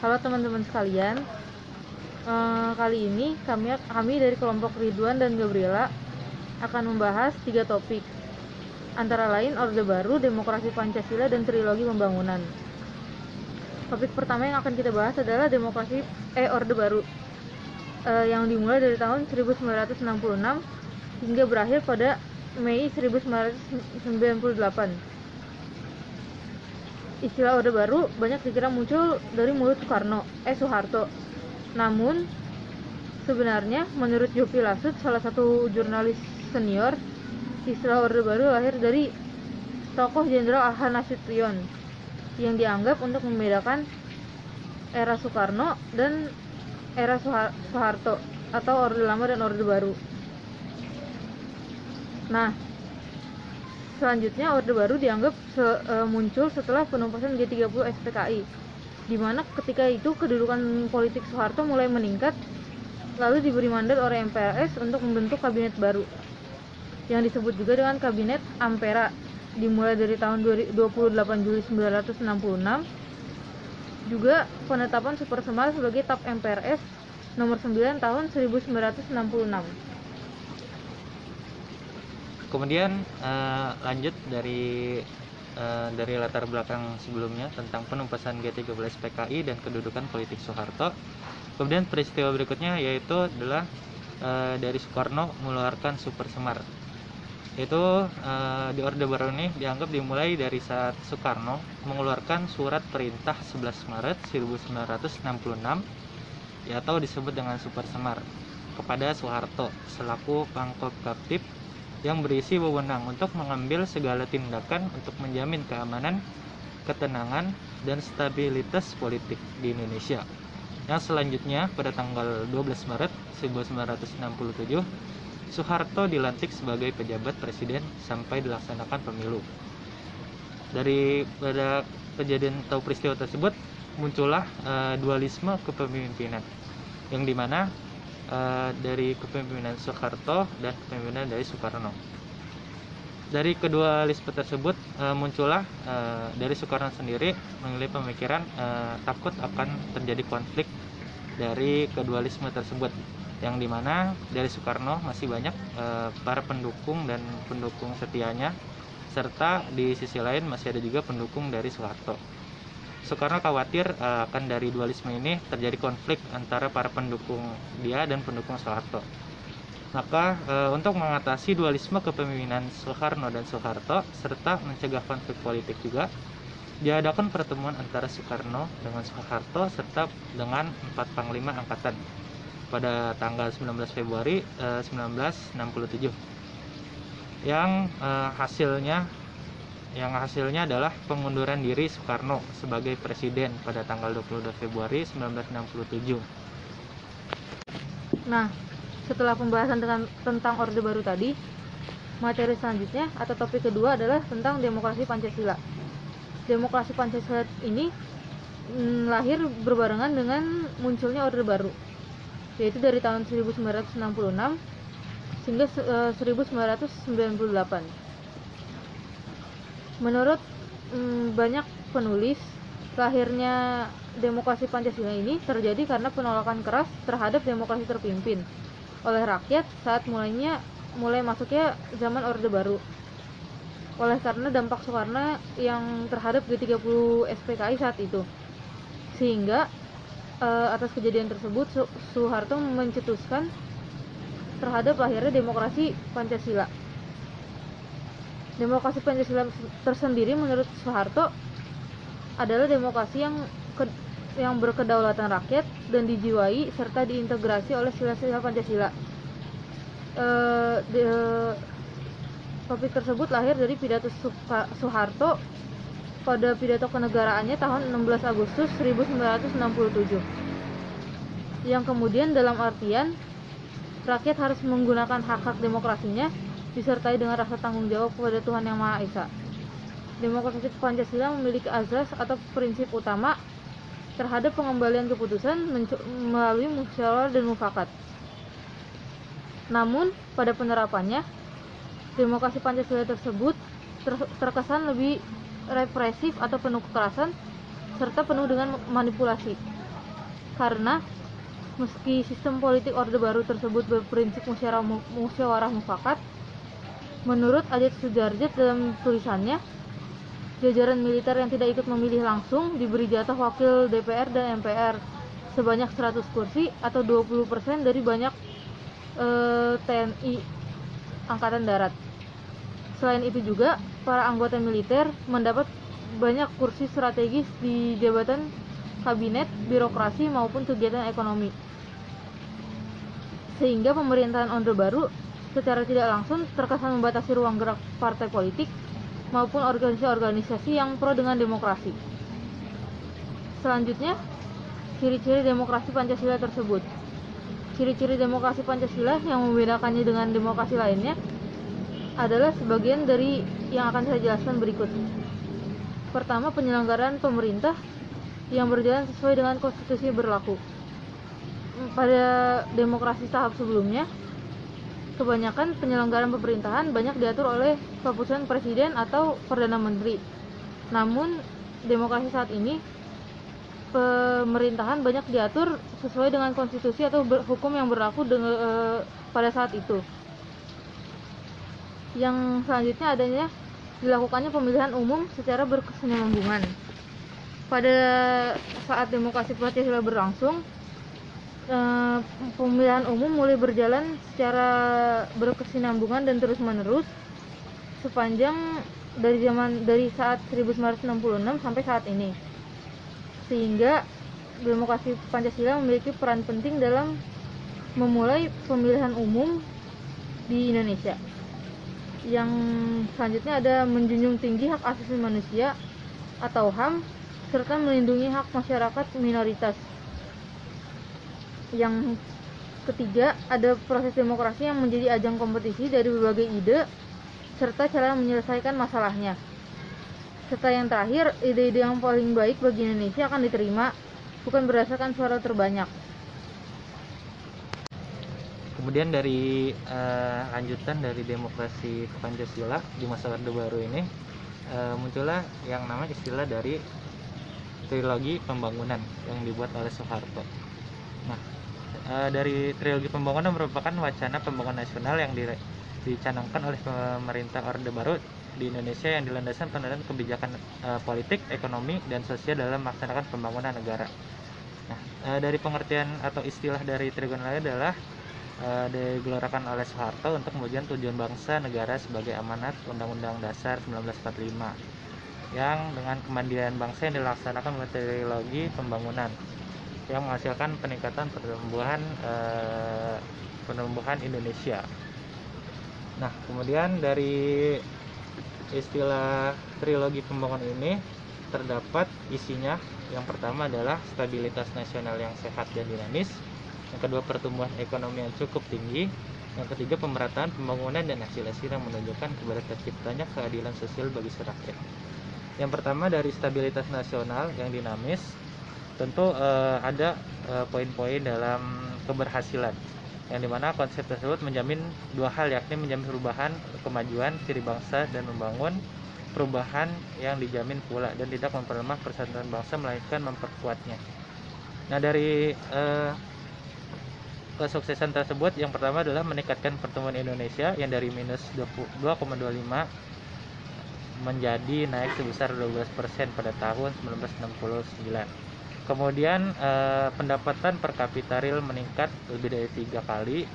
Halo teman-teman sekalian, Eh, kali ini kami kami dari kelompok Ridwan dan Gabriela akan membahas tiga topik, antara lain Orde Baru, Demokrasi Pancasila, dan Trilogi Pembangunan. Topik pertama yang akan kita bahas adalah Demokrasi eh Orde Baru, eh, yang dimulai dari tahun 1966 hingga berakhir pada Mei 1998. Istilah Orde Baru banyak dikira muncul dari mulut Soekarno, eh Soeharto. Namun, sebenarnya menurut Yopi Lasut, salah satu jurnalis senior, istilah Orde Baru lahir dari tokoh Jenderal Ahan Nasution yang dianggap untuk membedakan era Soekarno dan era Soeha- Soeharto atau Orde Lama dan Orde Baru. Nah, selanjutnya Orde Baru dianggap se- e, muncul setelah penumpasan G30 SPKI di mana ketika itu kedudukan politik Soeharto mulai meningkat lalu diberi mandat oleh MPRS untuk membentuk kabinet baru yang disebut juga dengan kabinet Ampera dimulai dari tahun 28 Juli 1966 juga penetapan Super Semar sebagai TAP MPRS nomor 9 tahun 1966 Kemudian eh, lanjut dari eh, dari latar belakang sebelumnya tentang penumpasan G13 PKI dan kedudukan politik Soeharto. Kemudian peristiwa berikutnya yaitu adalah eh, dari Soekarno mengeluarkan Super Semar. Itu eh, di Orde Baru ini dianggap dimulai dari saat Soekarno mengeluarkan surat perintah 11 Maret 1966 ya, atau disebut dengan Super Semar kepada Soeharto selaku Pangkop Kaptip yang berisi wewenang untuk mengambil segala tindakan untuk menjamin keamanan, ketenangan, dan stabilitas politik di Indonesia. Yang selanjutnya pada tanggal 12 Maret 1967, Soeharto dilantik sebagai pejabat presiden sampai dilaksanakan pemilu. Dari pada kejadian atau peristiwa tersebut muncullah eh, dualisme kepemimpinan yang di mana eh, dari kepemimpinan Soeharto dan kepemimpinan dari Soekarno. Dari kedua lispe tersebut eh, muncullah eh, dari Soekarno sendiri memilih pemikiran eh, takut akan terjadi konflik dari kedualisme tersebut yang di mana dari Soekarno masih banyak eh, para pendukung dan pendukung setianya serta di sisi lain masih ada juga pendukung dari Soeharto. Soekarno khawatir eh, akan dari dualisme ini terjadi konflik antara para pendukung dia dan pendukung Soeharto. Maka eh, untuk mengatasi dualisme kepemimpinan Soekarno dan Soeharto serta mencegah konflik politik juga diadakan pertemuan antara Soekarno dengan Soeharto serta dengan empat panglima angkatan pada tanggal 19 Februari eh, 1967 yang eh, hasilnya yang hasilnya adalah pengunduran diri Soekarno sebagai presiden pada tanggal 22 Februari 1967. Nah, setelah pembahasan dengan, tentang Orde Baru tadi, materi selanjutnya atau topik kedua adalah tentang demokrasi Pancasila. Demokrasi Pancasila ini mm, lahir berbarengan dengan munculnya Orde Baru, yaitu dari tahun 1966 hingga eh, 1998. Menurut mm, banyak penulis, lahirnya demokrasi Pancasila ini terjadi karena penolakan keras terhadap demokrasi terpimpin oleh rakyat saat mulainya mulai masuknya zaman Orde Baru. Oleh karena dampak Soekarno yang terhadap G30 SPKI saat itu. Sehingga eh, atas kejadian tersebut Soeharto mencetuskan terhadap lahirnya demokrasi Pancasila. Demokrasi Pancasila tersendiri menurut Soeharto adalah demokrasi yang ke- yang berkedaulatan rakyat dan dijiwai serta diintegrasi oleh sila-sila Pancasila. Eh, de- topik tersebut lahir dari pidato Soeharto pada pidato kenegaraannya tahun 16 Agustus 1967. Yang kemudian dalam artian rakyat harus menggunakan hak-hak demokrasinya disertai dengan rasa tanggung jawab kepada Tuhan Yang Maha Esa. Demokrasi Pancasila memiliki azas atau prinsip utama terhadap pengembalian keputusan melalui musyawarah dan mufakat. Namun, pada penerapannya, demokrasi Pancasila tersebut ter- terkesan lebih represif atau penuh kekerasan serta penuh dengan manipulasi. karena meski sistem politik Orde Baru tersebut berprinsip musyawarah, musyawarah mufakat, menurut Ajit Sujarjat dalam tulisannya, jajaran militer yang tidak ikut memilih langsung diberi jatah wakil DPR dan MPR sebanyak 100 kursi atau 20% dari banyak eh, TNI Angkatan Darat. Selain itu juga, para anggota militer mendapat banyak kursi strategis di jabatan kabinet, birokrasi maupun kegiatan ekonomi. Sehingga pemerintahan Orde Baru secara tidak langsung terkesan membatasi ruang gerak partai politik maupun organisasi-organisasi yang pro dengan demokrasi. Selanjutnya, ciri-ciri demokrasi Pancasila tersebut. Ciri-ciri demokrasi Pancasila yang membedakannya dengan demokrasi lainnya adalah sebagian dari yang akan saya jelaskan berikut. Pertama, penyelenggaraan pemerintah yang berjalan sesuai dengan konstitusi berlaku. Pada demokrasi tahap sebelumnya, kebanyakan penyelenggaraan pemerintahan banyak diatur oleh keputusan presiden atau perdana menteri. Namun demokrasi saat ini pemerintahan banyak diatur sesuai dengan konstitusi atau hukum yang berlaku dengan, e, pada saat itu. Yang selanjutnya adanya dilakukannya pemilihan umum secara berkesinambungan. Pada saat demokrasi Pancasila berlangsung, Eh, pemilihan umum mulai berjalan secara berkesinambungan dan terus-menerus sepanjang dari zaman dari saat 1966 sampai saat ini. Sehingga demokrasi Pancasila memiliki peran penting dalam memulai pemilihan umum di Indonesia. Yang selanjutnya ada menjunjung tinggi hak asasi manusia atau HAM serta melindungi hak masyarakat minoritas yang ketiga ada proses demokrasi yang menjadi ajang kompetisi dari berbagai ide serta cara menyelesaikan masalahnya serta yang terakhir ide-ide yang paling baik bagi Indonesia akan diterima bukan berdasarkan suara terbanyak kemudian dari uh, lanjutan dari demokrasi Pancasila di masa Orde Baru ini uh, muncullah yang namanya istilah dari trilogi pembangunan yang dibuat oleh Soeharto. Nah, uh, dari trilogi pembangunan merupakan wacana pembangunan nasional yang di, dicanangkan oleh pemerintah Orde Baru di Indonesia yang dilandaskan pada kebijakan uh, politik, ekonomi, dan sosial dalam melaksanakan pembangunan negara. Nah, uh, dari pengertian atau istilah dari trilogi adalah uh, digelorakan oleh Soeharto untuk kemudian tujuan bangsa negara sebagai amanat Undang-Undang Dasar 1945 yang dengan kemandirian bangsa yang dilaksanakan melalui trilogi pembangunan yang menghasilkan peningkatan pertumbuhan eh, pertumbuhan Indonesia. Nah, kemudian dari istilah trilogi pembangunan ini terdapat isinya yang pertama adalah stabilitas nasional yang sehat dan dinamis, yang kedua pertumbuhan ekonomi yang cukup tinggi, yang ketiga pemerataan pembangunan dan hasil-hasil yang menunjukkan kepada terciptanya keadilan sosial bagi rakyat. Yang pertama dari stabilitas nasional yang dinamis, tentu uh, ada uh, poin-poin dalam keberhasilan yang di mana konsep tersebut menjamin dua hal yakni menjamin perubahan kemajuan ciri bangsa dan membangun perubahan yang dijamin pula dan tidak memperlemah persatuan bangsa melainkan memperkuatnya. Nah dari uh, kesuksesan tersebut yang pertama adalah meningkatkan pertumbuhan Indonesia yang dari minus 2,25 menjadi naik sebesar 12% pada tahun 1969 kemudian eh, pendapatan per kapita real meningkat lebih dari tiga kali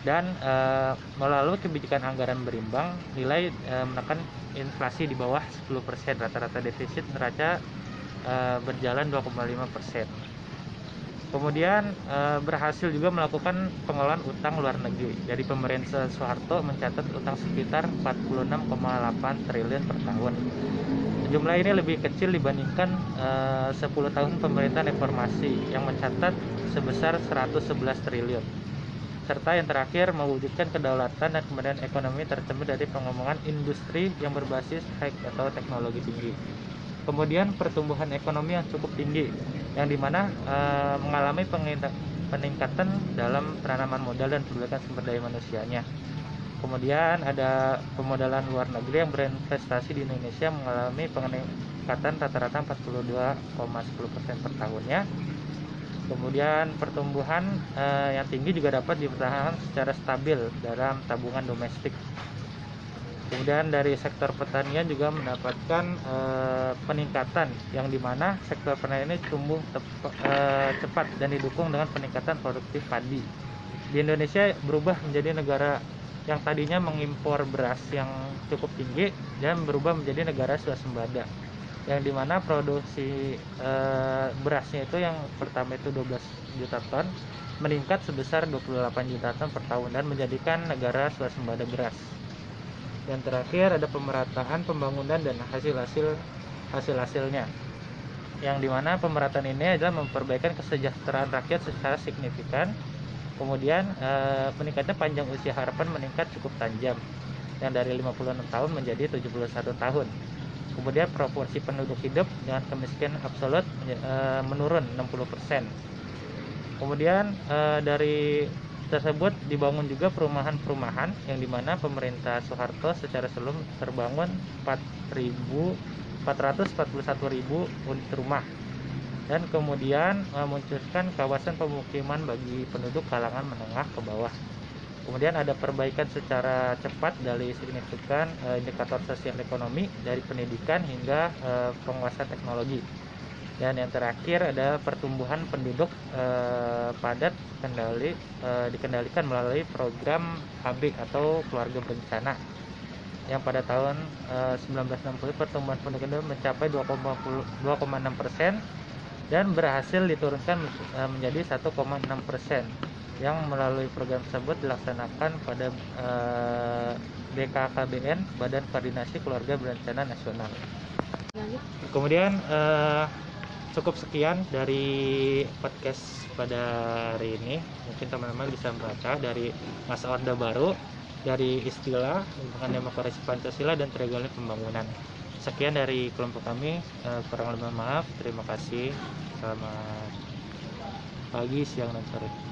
dan eh, melalui kebijakan anggaran berimbang nilai eh, menekan inflasi di bawah 10% rata-rata defisit neraca eh, berjalan 2,5% persen. Kemudian e, berhasil juga melakukan pengelolaan utang luar negeri. Dari pemerintah Soeharto mencatat utang sekitar 46,8 triliun per tahun jumlah ini lebih kecil dibandingkan eh, 10 tahun pemerintahan reformasi yang mencatat sebesar 111 triliun. Serta yang terakhir mewujudkan kedaulatan dan kemudian ekonomi tercermin dari pengembangan industri yang berbasis high atau teknologi tinggi. Kemudian pertumbuhan ekonomi yang cukup tinggi yang di mana e, mengalami peningkatan dalam penanaman modal dan perbaikan sumber daya manusianya Kemudian ada pemodalan luar negeri yang berinvestasi di Indonesia mengalami peningkatan rata-rata 42,10% per tahunnya. Kemudian pertumbuhan eh, yang tinggi juga dapat dipertahankan secara stabil dalam tabungan domestik. Kemudian dari sektor pertanian juga mendapatkan eh, peningkatan yang di mana sektor pertanian ini tumbuh tep- eh, cepat dan didukung dengan peningkatan produktif padi. Di Indonesia berubah menjadi negara yang tadinya mengimpor beras yang cukup tinggi dan berubah menjadi negara swasembada yang di mana produksi eh, berasnya itu yang pertama itu 12 juta ton meningkat sebesar 28 juta ton per tahun dan menjadikan negara swasembada beras. Dan terakhir ada pemerataan pembangunan dan hasil-hasil hasil-hasilnya. Yang di mana pemerataan ini adalah memperbaikan kesejahteraan rakyat secara signifikan. Kemudian eh, meningkatnya panjang usia harapan meningkat cukup tajam yang dari 56 tahun menjadi 71 tahun. Kemudian proporsi penduduk hidup dengan kemiskinan absolut eh, menurun 60%. Kemudian eh, dari tersebut dibangun juga perumahan-perumahan yang di mana pemerintah Soeharto secara sebelum terbangun 4.441.000 unit rumah dan kemudian memunculkan kawasan pemukiman bagi penduduk kalangan menengah ke bawah. Kemudian ada perbaikan secara cepat dari signifikan eh, indikator sosial ekonomi dari pendidikan hingga eh, penguasaan teknologi. Dan yang terakhir ada pertumbuhan penduduk eh, padat kendali eh, dikendalikan melalui program KB atau keluarga berencana yang pada tahun eh, 1960 pertumbuhan penduduk mencapai 2,6 persen dan berhasil diturunkan eh, menjadi 1,6 persen yang melalui program tersebut dilaksanakan pada eh, BKKBN Badan Koordinasi Keluarga Berencana Nasional. Kemudian eh, cukup sekian dari podcast pada hari ini. Mungkin teman-teman bisa membaca dari masa Orde Baru, dari istilah tentang demokrasi Pancasila dan triangle pembangunan. Sekian dari kelompok kami. Eh, kurang lebih maaf. Terima kasih. Selamat pagi, siang, dan sore.